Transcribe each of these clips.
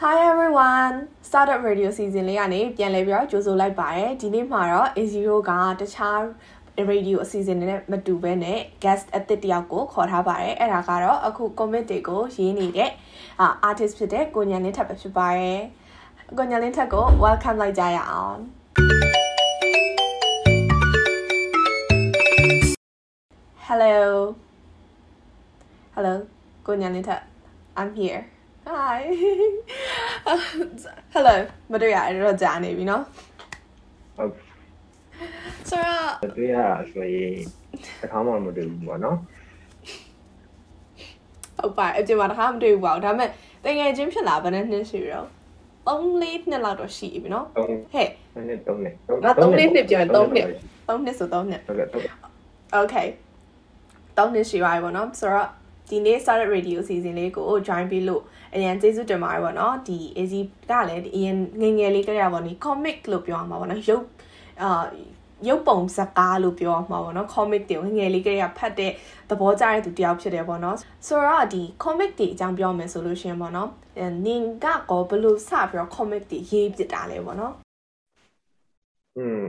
Hi everyone Startup Radio Season လေးကနေပြန်လည်ပြီးတော့ကြိုဆိုလိုက်ပါတယ်ဒီနေ့မှာတော့ A0 ကတခြား radio အစီအစဉ်တွေနဲ့မတူဘဲနဲ့ guest အသစ်တယောက်ကိုခေါ်ထားပါတယ်အဲ့ဒါကတော့အခု commit တွေကိုရေးနေတဲ့ artist ဖြစ်တဲ့ကိုညာလင်းထပ်ပဲဖြစ်ပါတယ်ကိုညာလင်းထပ်ကို welcome လိုက်ကြရအောင် Hello Hello ကိုညာလင်းထပ် I'm here Hi Hello မတွေ့ရတော့ကြာနေပြီနော်ဟုတ်ဆိုတော့တွေ့ရဆိုရင်တစ်ခါမှမတွေ့ဘူးပေါ့နော်ဟုတ်ပါအပြင်မှာတစ်ခါမတွေ့ဘူးပေါ့ဒါပေမဲ့တကယ်ချင်းဖြစ်လာဘယ်နဲ့နှစ်ရှိရော3လေးနှစ်လောက်တော့ရှိပြီနော်ဟဲ့နှစ်3နှစ်3နှစ်နှစ်ပြော3နှစ်3နှစ်ဆို3နှစ်ဟုတ်ကဲ့ Okay 3နှစ်ရှိပါပြီပေါ့နော်ဆိုတော့ ဒီနေ့ started radio season လေးကို join ပြီးလို့အရင်ကျေးဇူးတင်ပါတယ်ပေါ့နော်ဒီ AZ ကလည်းအရင်ငငယ်လေးကတည်းကပေါ့နိ comic လို့ပြောမှာပေါ့နော်ရုပ်အာရုပ်ပုံဇာတ်ကားလို့ပြောမှာပေါ့နော် comic တွေငငယ်လေးကတည်းကဖတ်တဲ့သဘောကျတဲ့သူတယောက်ဖြစ်တယ်ပေါ့နော်ဆိုတော့ဒီ comic တွေအကြောင်းပြောမယ်ဆိုလို့ရှိရင်ပေါ့နော်နင်ကကောဘလို့စပြီးတော့ comic တွေရေးပြတာလဲပေါ့နော်อืม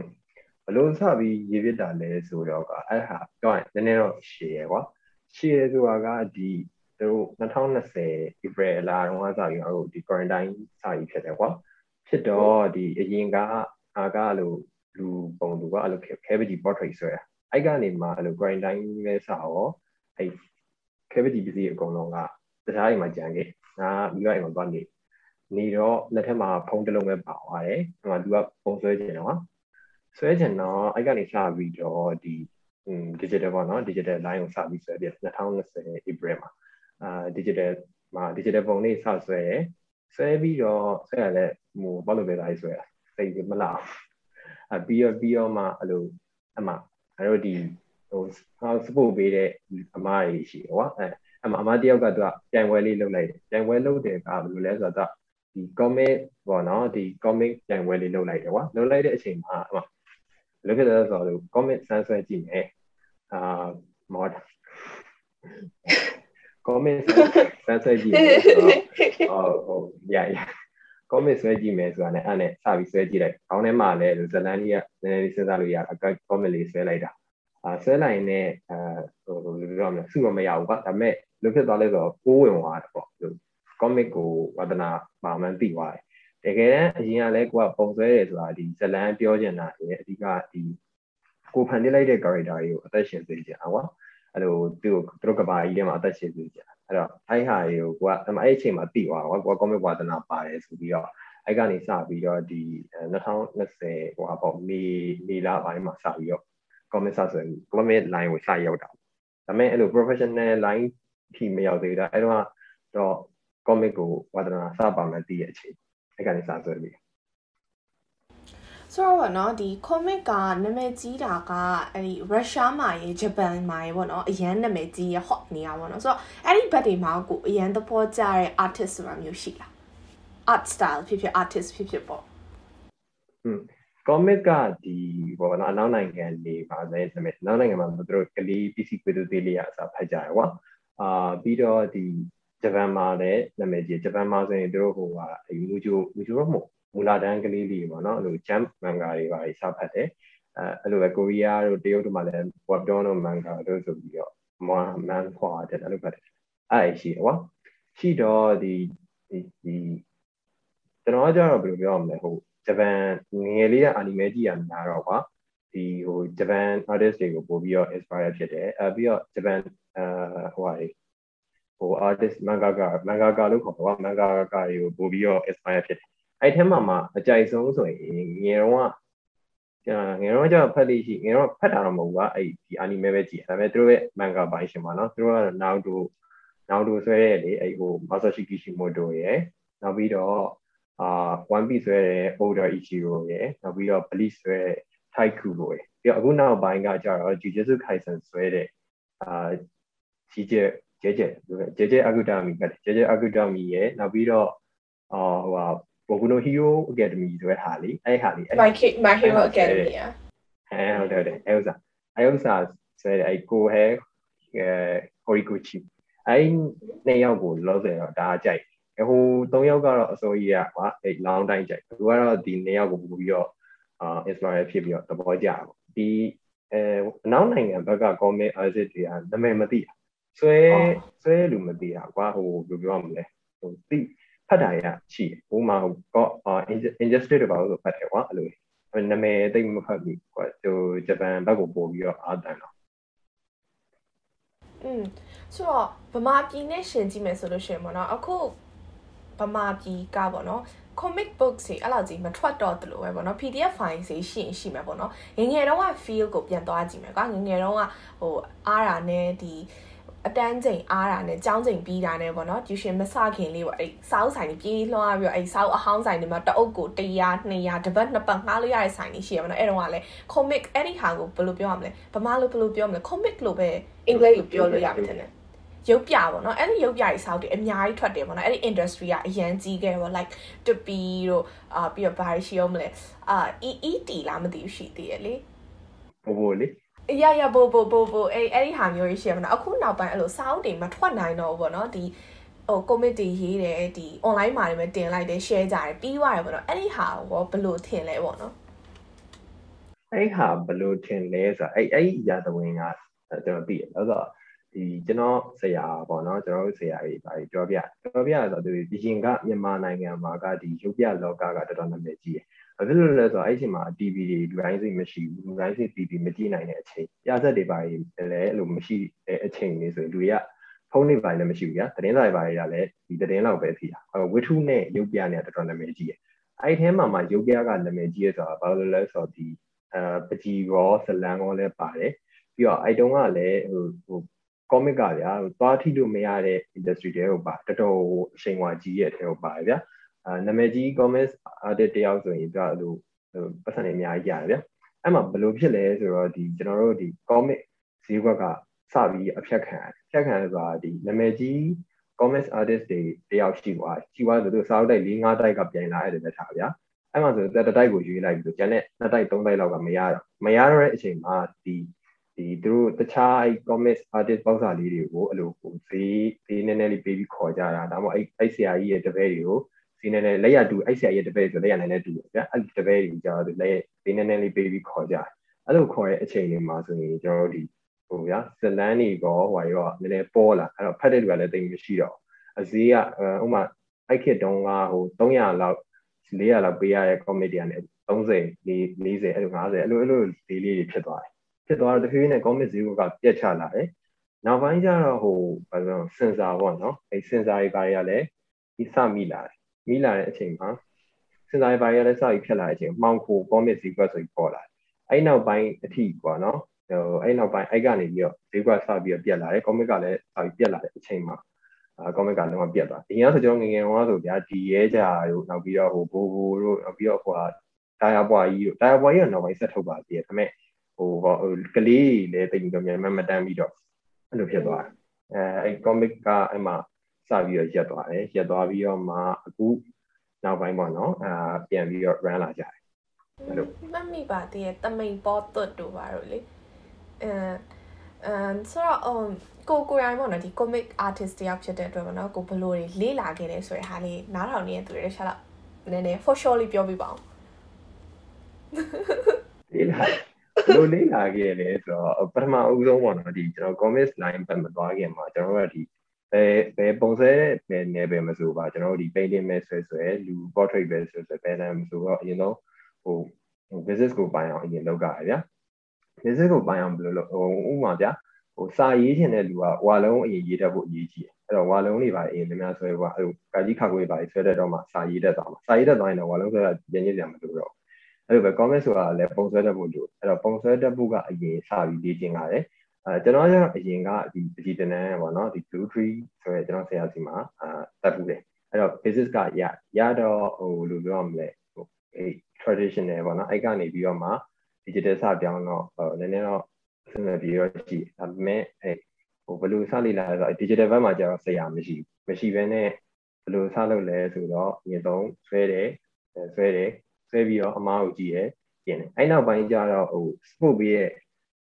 ဘလို့စပြီးရေးပြတာလဲဆိုတော့ကအဲ့ဟာပြောရင်နည်းနည်းတော့ရှည်ရယ်ကွာ ရှည်ရဆိုတာကဒီတို့2020 April လာတော့စပြီးတော့ဒီ quarantine စပြီးဖြစ်တယ်ကွာဖြစ်တော့ဒီအရင်ကအာကလို့လူပုံလူကအဲ့လို cavity portrait ဆွဲတာအဲ့ကနေမှအဲ့လို quarantine ပဲစရောအဲ့ cavity ပစ္စည်းအကုန်လုံးကတခြားအိမ်မှာကြံခဲ့ငါမိဘအိမ်မှာသွားနေနေတော့လက်ထက်မှာဖုန်းတစ်လုံးပဲပါသွားတယ်ဟိုမှာသူကပုံဆွဲခြင်းတော့ဆွဲခြင်းတော့အဲ့ကနေစပြီးတော့ဒီ digital ပေါ့နော် digital line ကိုစပြီးဆွဲပြ2020 April မှာအာ digital မှာ digital ပုံလေးစဆွဲရယ်ဆွဲပြီးတော့ဆွဲရလဲဟိုဘာလို့ပဲလိုက်ဆွဲရစိတ်မလားအပြီးတော့ပြီးတော့မှအဲ့လိုအမအဲ့တော့ဒီဟိုဟော support ပေးတဲ့အမတွေရှိတယ်ကွာအဲအမအမတယောက်ကသူကပြိုင်ပွဲလေးလုပ်လိုက်တယ်ပြိုင်ပွဲလုပ်တယ်ကဘယ်လိုလဲဆိုတော့ဒီ comic ပေါ့နော်ဒီ comic ပြိုင်ပွဲလေးလုပ်လိုက်တယ်ကွာလုပ်လိုက်တဲ့အချိန်မှာအမ ဘယ်လိုဖြစ်လဲဆိုတော့ comic ဆန်းဆွဲကြည့်မယ်အာမော် comment ဆန်းဆွဲကြည့်မယ်ဆိုတော့ဟိုဟုတ်ရရ comment ဆွဲကြည့်မယ်ဆိုတာနဲ့အဲ့နဲ့စပြီးဆွဲကြည့်လိုက်ခေါင်းထဲမှာလည်းဇလန်ကြီးကနည်းနည်းလေးစဉ်းစားလို့ရတာ comment လေးဆွဲလိုက်တာအာဆွဲလိုက်ရင်လည်းအဲဟိုဘယ်လိုပြောမလဲစုမမရဘူးကွာဒါပေမဲ့လို့ဖြစ်သွားလဲဆိုတော့ကိုးဝင်သွားတယ်ပေါ့ comic ကိုဝဒနာပါမှန်းသိသွားတယ် တကယ်တမ်းအရင်ကလည်းကိုကပုံဆွဲတယ်ဆိုတာဒီဇလန်ပြောချင်တာလေအဓိကဒီကိုဖန်တီးလိုက်တဲ့ character တွေကိုအသက်ရှင်စေချင်တာကွာအဲ့လိုသူ့ကိုသူတို့ကဘာကြီးထဲမှာအသက်ရှင်စေချင်တာအဲ့တော့အဲ့ဟာတွေကိုကိုကအဲ့အချိန်မှာသိသွားတော့ကိုက comic ဝါသနာပါတယ်ဆိုပြီးတော့အဲ့ကနေစပြီးတော့ဒီ2020ဟိုဟာပေါ့မေမေလပိုင်းမှာစပြီးတော့ comic ဆိုရင် comic line ကိုစရောက်တာဒါပေမဲ့အဲ့လို professional line ထိမရောက်သေးတာအဲ့တော့တော့ comic ကိုဝါသနာစပါမယ်တည်ရဲ့အချိန် အဲ့ကနေစဆွဲပြီးဆိုတော့ဗောနော်ဒီ comic ကနာမည်ကြီးတာကအဲ့ဒီရုရှားမှာရေဂျပန်မှာရေဗောနော်အရန်နာမည်ကြီးရ hot နေရဗောနော်ဆိုတော့အဲ့ဒီဘက်တွေမှာကိုအရန်သဘောကျတဲ့ artist ဆိုတာမျိုးရှိလား art style ဖြစ်ဖြစ် artist ဖြစ်ဖြစ်ပေါ့อืม comic ကဒီဘောနော်အနောက်နိုင်ငံနေပါလေနာမည်အနောက်နိုင်ငံမှာသူတို့ကလေး PC ကွေးသူသေးလေးအစားဖတ်ကြရကွာအာပြီးတော့ဒီ ဂျပန်မှာလည်းနာမည်ကြီးဂျပန်မှာဆိုရင်သူတို့ဟိုဟာအဲမူဂျိုမူဂျိုတော့မဟုတ်မူလာတန်းကလေးလေးပေါ့နော်အဲ့လို jump manga တွေပါစဖတ်တယ်အဲအဲ့လိုပဲကိုရီးယားတို့တရုတ်တို့မှာလည်း webtoon တို့ manga တို့ဆိုပြီးတော့ man ခွာတယ်အဲ့လိုဖတ်တယ်အဲ့ရှိတယ်ကွာရှိတော့ဒီဒီဒီကျွန်တော်ကကြတော့ဘယ်လိုပြောရမလဲဟိုဂျပန်ငယ်လေးကအနီမဲကြည့်ရမှာတော့ကွာဒီဟိုဂျပန် artist တွေကိုပို့ပြီးတော့ inspire ဖြစ်တယ်အဲပြီးတော့ဂျပန်အဲဟိုဟာ ဟို artist mangaka mangaka လို့ခေါ်တော့ mangaka တွေကိုပို့ပြီးတော့ inspire ဖြစ်တယ်အဲ့ထဲမှာမှအကြိုက်ဆုံးဆိုရင်ငယ်တော့ကငယ်တော့ကျဖတ်လိရှိငယ်တော့ဖတ်တာတော့မဟုတ်ဘူးကအဲ့ဒီ anime ပဲကြည့်ဒါပေမဲ့သူတို့ရဲ့ manga ပိုင်းရှင်ပါနော်သူတို့ကတော့ Naruto Naruto ဆွဲရဲလေအဲ့ဟို Masashi Kishimoto ရဲ့နောက်ပြီးတော့အာ One Piece ဆွဲတဲ့ Oda Ichiro ရဲ့နောက်ပြီးတော့ Bleach ဆွဲတဲ့ Taikubo ရဲ့ပြီးတော့အခုနောက်ပိုင်းကကျတော့ Jujutsu Kaisen ဆွဲတဲ့အာကြီးကျယ် ကျဲကျဲကျဲကျဲအဂုတမီကကျဲကျဲအဂုတမီရဲ့နောက်ပြီးတော့အာဟိုဟာဘောကူနိုဟီရိုအကယ်ဒမီဆိုတဲ့ဟာလေးအဲ့ဟာလေး My My Hero Academy อ่ะအဲဟုတ်တယ်ဟုတ်တယ်အဲဥစားအဲဥစားဆိုတဲ့အဲကိုဟဲအဲဟိုရီကိုချီအဲ့နှစ်ယောက်ကိုလောဆယ်တော့ဒါအကြိုက်ဟို၃ယောက်ကတော့အစိုးရကကွာအဲ့ long time ကြိုက်သူကတော့ဒီ၂ယောက်ကိုပို့ပြီးတော့အာ inspire ဖြစ်ပြီးတော့သဘောကျတာပေါ့ဒီအဲအနောက်နိုင်ငံဘက်က comic artist တွေကနာမည်မသိတာ ဆွဲဆွဲလူမသိတာကွာဟိုဘယ်လိုပြောမလဲဟိုသိဖတ်တာရရှိတယ်ဟိုမှာဟိုကော injustice တွေပါလို့ဖတ်တယ်ကွာအဲ့လိုနာမည်သိမဖတ်ဘူးကွာဟိုဂျပန်ဘက်ကိုပို့ပြီးတော့အားတန်တော့อืมဆိုတော့ဗမာပြည်နဲ့ရှင်ကြည့်မယ်ဆိုလို့ရှိရင်ပေါ့နော်အခုဗမာပြည်ကပေါ့နော် comic book စီအဲ့လောက်ကြီးမထွက်တော့တလို့ပဲပေါ့နော် PDF file စီရှိရင်ရှိမှာပေါ့နော်ငငယ်တော့က feel ကိုပြန်သွားကြည့်မယ်ကွာငငယ်တော့ကဟိုအားတာနဲ့ဒီ အတန်းချိန်အားတာနဲ့ကြောင်းချိန်ပြီးတာနဲ့ပေါ့နော် tuition မစခင်လေးပေါ့အဲ့စောက်ဆိုင်ကြီးပြေးလွှားပြီးတော့အဲ့စောက်အဟောင်းဆိုင်တွေမှာတအုပ်ကို100 200တပတ်နှစ်ပတ်ငှားလို့ရတဲ့ဆိုင်တွေရှိရပါတော့အဲ့တော့ကလည်း comic အဲ့ဒီဟာကိုဘယ်လိုပြောရမလဲဗမာလိုဘယ်လိုပြောမလဲ comic လို့ပဲအင်္ဂလိပ်လိုပြောလို့ရမှာတဲ့ရုပ်ပြပေါ့နော်အဲ့ဒီရုပ်ပြတွေစောက်တွေအများကြီးထွက်တယ်ပေါ့နော်အဲ့ဒီ industry ကအရန်ကြီးခဲ့ပေါ့ like တပီတို့အာပြီးတော့ဘာရှိအောင်မလဲအာ EET လားမသိဘူးရှိသေးရဲ့လေဘို့ဘို့လေ ရရဘိုဘိုဘိုဘိုအဲ့အဲ့ဒီဟာမျိုးကြီးရှိရမလားအခုနောက်ပိုင်းအဲ့လိုစာအုပ်တွေမထွက်နိုင်တော့ဘူးပေါ့နော်ဒီဟို committee ရေးတယ်ဒီ online မှာတွေပဲတင်လိုက်တယ် share ကြတယ်ပြီးသွားတယ်ပေါ့နော်အဲ့ဒီဟာကိုဘယ်လိုထင်လဲပေါ့နော်အဲ့ဟာဘယ်လိုထင်လဲဆိုတော့အဲ့အဲ့ရာသဝင်ကကျွန်တော်သိတယ်ဆိုတော့ဒီကျွန်တော်ဆရာပေါ့နော်ကျွန်တော်တို့ဆရာကြီးပါပြောပြပြောပြဆိုတော့ဒီဒီရှင်ကမြန်မာနိုင်ငံမှာကဒီရုပ်ပြလောကကတော်တော်နာမည်ကြီးတယ် ဘာဖြစ်လို့လဲဆိုတော့အဲ့ဒီအချိန်မှာ TV တွေလူတိုင်းစိတ်မရှိဘူးလူတိုင်းစိတ် TV မကြည့်နိုင်တဲ့အချိန်ပြဆက်တွေပါလည်းအဲ့လိုမရှိတဲ့အချိန်လေးဆိုရင်လူတွေကဖုန်းတွေပါလည်းမရှိဘူးဗျာသတင်းစာတွေပါတွေကလည်းဒီသတင်းလောက်ပဲသိတာဝိထုနဲ့ရုပ်ပြနဲ့တော်တော်နာမည်ကြီးတယ်အဲ့ဒီထဲမှာမှရုပ်ပြကနာမည်ကြီးရဆိုတာဘာလို့လဲဆိုတော့ဒီအဲပကြီးရောဇလန်ရောလည်းပါတယ်ပြီးတော့အဲ့တုန်းကလည်းဟိုဟို comic ကဗျာသွားထိလို့မရတဲ့ industry တွေကိုပါတော်တော်အချိန်ဝါကြီးရဲ့ထဲကိုပါတယ်ဗျာ အာနာမည်ကြီး comics artist တယောက်ဆိုရင်သူကအဲ့လိုပတ်စံတွေအများကြီးရတယ်ဗျအဲ့မှာဘယ်လိုဖြစ်လဲဆိုတော့ဒီကျွန်တော်တို့ဒီ comic ဈေးကွက်ကစပြီးအဖြတ်ခံအဖြတ်ခံဆိုတာဒီနာမည်ကြီး comics artist တွေတယောက်ရှိသွားရှိသွားဆိုသူစာအုပ်တိုက်၄၅တိုက်ကပြန်လာရတယ်ပဲထားဗျာအဲ့မှာဆိုတက်တိုက်ကိုရွေးလိုက်ပြီးကျန်တဲ့နှစ်တိုက်သုံးတိုက်လောက်ကမရတော့မရတော့တဲ့အချိန်မှာဒီဒီသူတို့တခြားအဲ့ comics artist ပေါက်စာလေးတွေကိုအဲ့လိုဟိုဈေးဈေးနည်းနည်းလေးပေးပြီးခေါ်ကြတာဒါမှမဟုတ်အဲ့အဲ့ဆရာကြီးရဲ့တပည့်တွေကို ဈေးနည်းနည်းလက်ရတူအဲ့ဆရာရဲ့တပည့်ဆိုလက်ရနည်းနည်းတူတယ်ဗျာအဲ့တပည့်တွေကြာတော့လက်ဈေးနည်းနည်းလေးပေးပြီးခေါ်ကြအဲ့လိုခေါ်တဲ့အချိန်လေးမှာဆိုရင်ကျွန်တော်တို့ဒီဟိုဗျာဇလန်းတွေကောဟိုရောနည်းနည်းပေါ်လာအဲ့တော့ဖတ်တဲ့လူကလည်းတိတ်မရှိတော့အဈေးကဥမာအဲ့ခေတ်တုန်းကဟို300လောက်400လောက်ပေးရတဲ့ comedy ကနေ30 40အဲ့လို50အဲ့လိုအဲ့လိုဈေးလေးတွေဖြစ်သွားတယ်ဖြစ်သွားတော့တဖြည်းဖြည်းနဲ့ comic ဈေးကပြတ်ချလာတယ်နောက်ပိုင်းကျတော့ဟိုဘာလို့စင်ဆာပေါ့နော်အဲစင်ဆာတွေဘာတွေကလည်းဒီစမိလာတယ် မိလာတဲ့အချိန်မှာစင်ဆာတွေဘာတွေကလည်းစပြီးဖြစ်လာတဲ့အချိန်မှောင်ခို comic ဈေးကွက်ဆိုပြီးပေါ်လာတယ်အဲ့နောက်ပိုင်းအထိပေါ့နော်ဟိုအဲ့နောက်ပိုင်းအဲ့ကနေပြီးတော့ဈေးကွက်စပြီးတော့ပြတ်လာတယ် comic ကလည်းစပြီးပြတ်လာတဲ့အချိန်မှာအာ comic ကလုံးဝပြတ်သွားဒီရဆိုကျွန်တော်ငငယ်ဟောဆိုဗျာဒီရဲကြတို့နောက်ပြီးတော့ဟိုဘိုးဘိုးတို့နောက်ပြီးတော့ဟိုဟာတာယာပွားကြီးတို့တာယာပွားကြီးကနောက်ပိုင်းဆက်ထုတ်ပါသေးတယ်ဒါပေမဲ့ဟိုဟိုကလေးလည်းတိတ်ပြီးတော့မြန်မတန်းပြီးတော့အဲ့လိုဖြစ်သွားတယ်အဲအဲ့ comic ကအဲ့မှာ စပြီးတော့ရက်သွားတယ်ရက်သွားပြီးတော့မှအခုနောက်ပိုင်းပေါ့နော်အာပြန်ပြီးတော့ run လာကြတယ်အဲ့လိုမှတ်မိပါသေးတယ်တမိန်ပေါ်တွတ်တို့ပါတော့လေအဲအဲဆိုတော့ um ကိုကိုရိုင်းပေါ့နော်ဒီ comic artist တယောက်ဖြစ်တဲ့အတွက်ပေါ့နော်ကိုဘလို့တွေလေးလာခဲ့တယ်ဆိုတဲ့ဟာလေးနားထောင်နေတဲ့သူတွေရှာတော့နည်းနည်း for sure လေးပြောပြပါအောင်လေးလာလို့လေးလာခဲ့လဲဆိုတော့ပထမအဦးဆုံးပေါ့နော်ဒီကျွန်တော် comics line ဘက်မသွားခင်မှာကျွန်တော်တို့ကဒီ ဘယ်ဘယ်ပုံစံနဲ့နယ်ပယ်မဆိုပါကျွန်တော်တို့ဒီ painting ပဲဆွဲဆွဲလူ portrait ပဲဆွဲဆွဲဘယ်တမ်းမဆိုတော့အရင်ဆုံးဟို business ကိုပိုင်အောင်အရင်လုပ်ကြရဗျာ business ကိုပိုင်အောင်ဘယ်လိုလုပ်ဟိုဥပမာဗျာဟိုစာရေးချင်တဲ့လူကဝါလုံးအရင်ရေးတတ်ဖို့အရေးကြီးတယ်အဲ့တော့ဝါလုံးတွေပါအရင်များများဆွဲပါဟိုကာကြီးခါခွေးပါဆွဲတတ်တော့မှစာရေးတတ်သွားမှာစာရေးတတ်သွားရင်တော့ဝါလုံးဆွဲတာရင်းရင်းစရာမလိုတော့အဲ့လိုပဲ comment ဆိုတာလည်းပုံဆွဲတတ်ဖို့လိုအဲ့တော့ပုံဆွဲတတ်ဖို့ကအရင်စပြီးလေ့ကျင့်ရတယ် အဲကျွန်တော်ကအရင်ကဒီပကြီးတနန်းပေါ့နော်ဒီ blue tree ဆိုရယ်ကျွန်တော်ဆရာစီမှာအာတက်ဘူးတယ်အဲ့တော့ basis ကရရတော့ဟိုလိုပြောရမလဲဟိုအဲ traditional ပေါ့နော်အဲ့ကနေပြီးတော့မှ digital စပြောင်းတော့ဟိုနည်းနည်းတော့အဆင်ပြေတော့ရှိဒါပေမဲ့အဲဟိုဘယ်လိုစလိလာလဲဆိုတော့ digital ဘက်မှာကျတော့ဆရာမရှိမရှိဘဲနဲ့ဘယ်လိုစလုပ်လဲဆိုတော့အရင်ဆုံးဆွဲတယ်ဆွဲတယ်ဆွဲပြီးတော့အမားကိုကြည့်ရပြင်တယ်အဲ့နောက်ပိုင်းကျတော့ဟို sport ရဲ့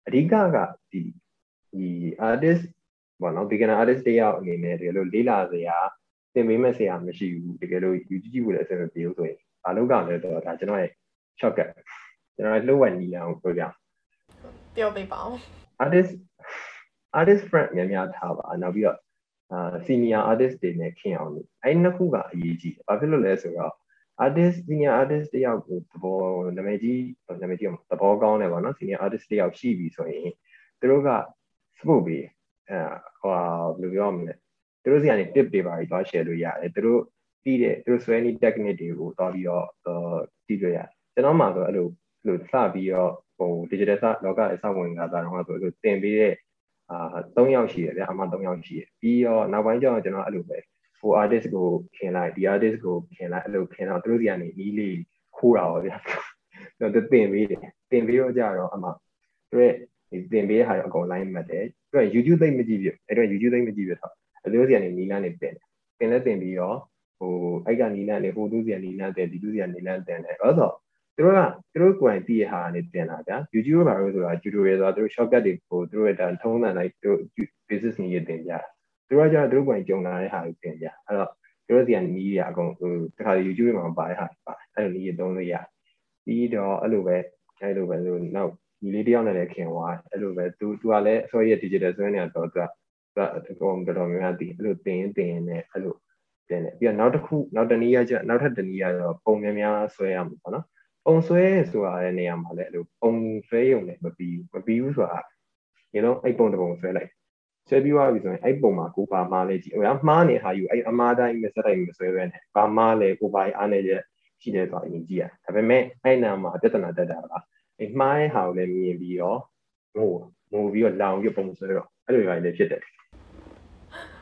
အဓိကကဒီ ဒီ artist ပေါ့နော် beginner artist တယောက်အနေနဲ့ဒီလိုလေးလာစရာသင်ပေးမဲ့ဆရာမရှိဘူးတကယ်လို့ YouTube ကြည့်ဖို့လည်းအဆင်မပြေဘူးဆိုရင်ဘာလုပ်ကြလဲဆိုတော့ဒါကျွန်တော်ရဲ့ shortcut ကျွန်တော်လှုပ်ဝက်နီးလာအောင်ပြောပြပြောပြပါဦး artist artist friend များများထားပါနောက်ပြီးတော့အာ senior artist တွေနဲ့ခင်အောင်လို့အဲ့နှစ်ခုကအရေးကြီးတယ်ဘာဖြစ်လို့လဲဆိုတော့ artist senior artist တယောက်ကိုသဘောနာမည်ကြီးနာမည်ကြီးသဘောကောင်းတယ်ပေါ့နော် senior artist တယောက်ရှိပြီဆိုရင်သူတို့က support ပေးအဲဟိုဘယ်လိုပြောမလဲသူတို့စီကနေ tip တွေပါပြီးသွား share လို့ရတယ်သူတို့ပြီးတဲ့သူတို့ sway technique တွေကိုသွားပြီးတော့ကြည့်လို့ရတယ်ကျွန်တော်မှဆိုအဲ့လိုအဲ့လိုစပြီးတော့ဟို digital လောကရဲ့စဝင်ကစားတော့ဆိုအဲ့လိုသင်ပေးတဲ့အာ3ယောက်ရှိတယ်ဗျအမှ3ယောက်ရှိတယ်ပြီးတော့နောက်ပိုင်းကျတော့ကျွန်တော်အဲ့လိုပဲဟို artist ကိုခင်လိုက်ဒီ artist ကိုခင်လိုက်အဲ့လိုခင်တော့သူတို့စီကနေနီးလေးခိုးတာပါဗျာသူသင်ပေးတယ်သင်ပေးတော့ကြတော့အမှသူရဲ့ ဒီသင်ပေးတဲ့ဟာရောအကုန် line မှတ်တယ်သူက YouTube သိမ့်မကြည့်ပြအဲ့တော့ YouTube သိမ့်မကြည့်ပြတော့သူတို့စီကနေနီးလန်းနေတင်တယ်တင်လဲတင်ပြီးတော့ဟိုအဲ့ကနီးလန်းနေဟိုသူစီကနေနီးလန်းတယ်ဒီသူစီကနေနီးလန်းတင်တယ်အဲ့တော့သူတို့ကသူတို့ကိုယ်တိုင်တည်ရဟာနေတင်လာဗျာ YouTube ဘာလို့ဆိုတာ tutorial ဆိုတာသူတို့ shortcut တွေကိုသူတို့ရဲ့ဒါထုံးစံတိုင်းသူတို့ business နည်းရတင်ကြသူတို့ကကျတော့သူတို့ကိုယ်တိုင်ကြုံလာတဲ့ဟာတွေတင်ကြအဲ့တော့သူတို့စီကနီးရအကုန်ဟိုတခါ YouTube မှာပါတဲ့ဟာပါအဲ့လိုနည်းရသုံးလို့ရပြီးတော့အဲ့လိုပဲအဲ့လိုပဲလို့နောက် ဒီလေးတယောက်နဲ့လည်းခင်သွားအဲ့လိုပဲသူသူကလည်းအစောရဲ့ digital ဆွဲနေတာတော့သူကသူကတော်တော်များများတည်အဲ့လိုတင်တင်နေအဲ့လိုတင်နေပြီးတော့နောက်တစ်ခုနောက်တနည်းရကျနောက်ထပ်တနည်းရတော့ပုံများများဆွဲရမှာပေါ့နော်ပုံဆွဲဆိုတာတဲ့နေရာမှာလည်းအဲ့လိုပုံဆွဲရုံနဲ့မပြီးမပြီးဘူးဆိုတာရေလုံးအဲ့ပုံတစ်ပုံဆွဲလိုက်ဆွဲပြီးသွားပြီဆိုရင်အဲ့ပုံမှာကိုပါမားလဲကြည့်ဟိုကမှားနေဟာယူအဲ့အမားတိုင်းမစတိုင်းမဆွဲပဲနဲ့ပါမားလဲကိုပါအားနေချက်ရှိတယ်ဆိုအရင်ကြည့်ရဒါပေမဲ့အဲ့နာမှာပြဿနာတက်တာက အဲ့မှားတဲ့ဟာကိုလည်းမြင်ပြီးတော့ဟိုငိုပြီးတော့လောင်ပြီးပုံဆွဲတော့အဲ့လိုတွေလည်းဖြစ်တယ်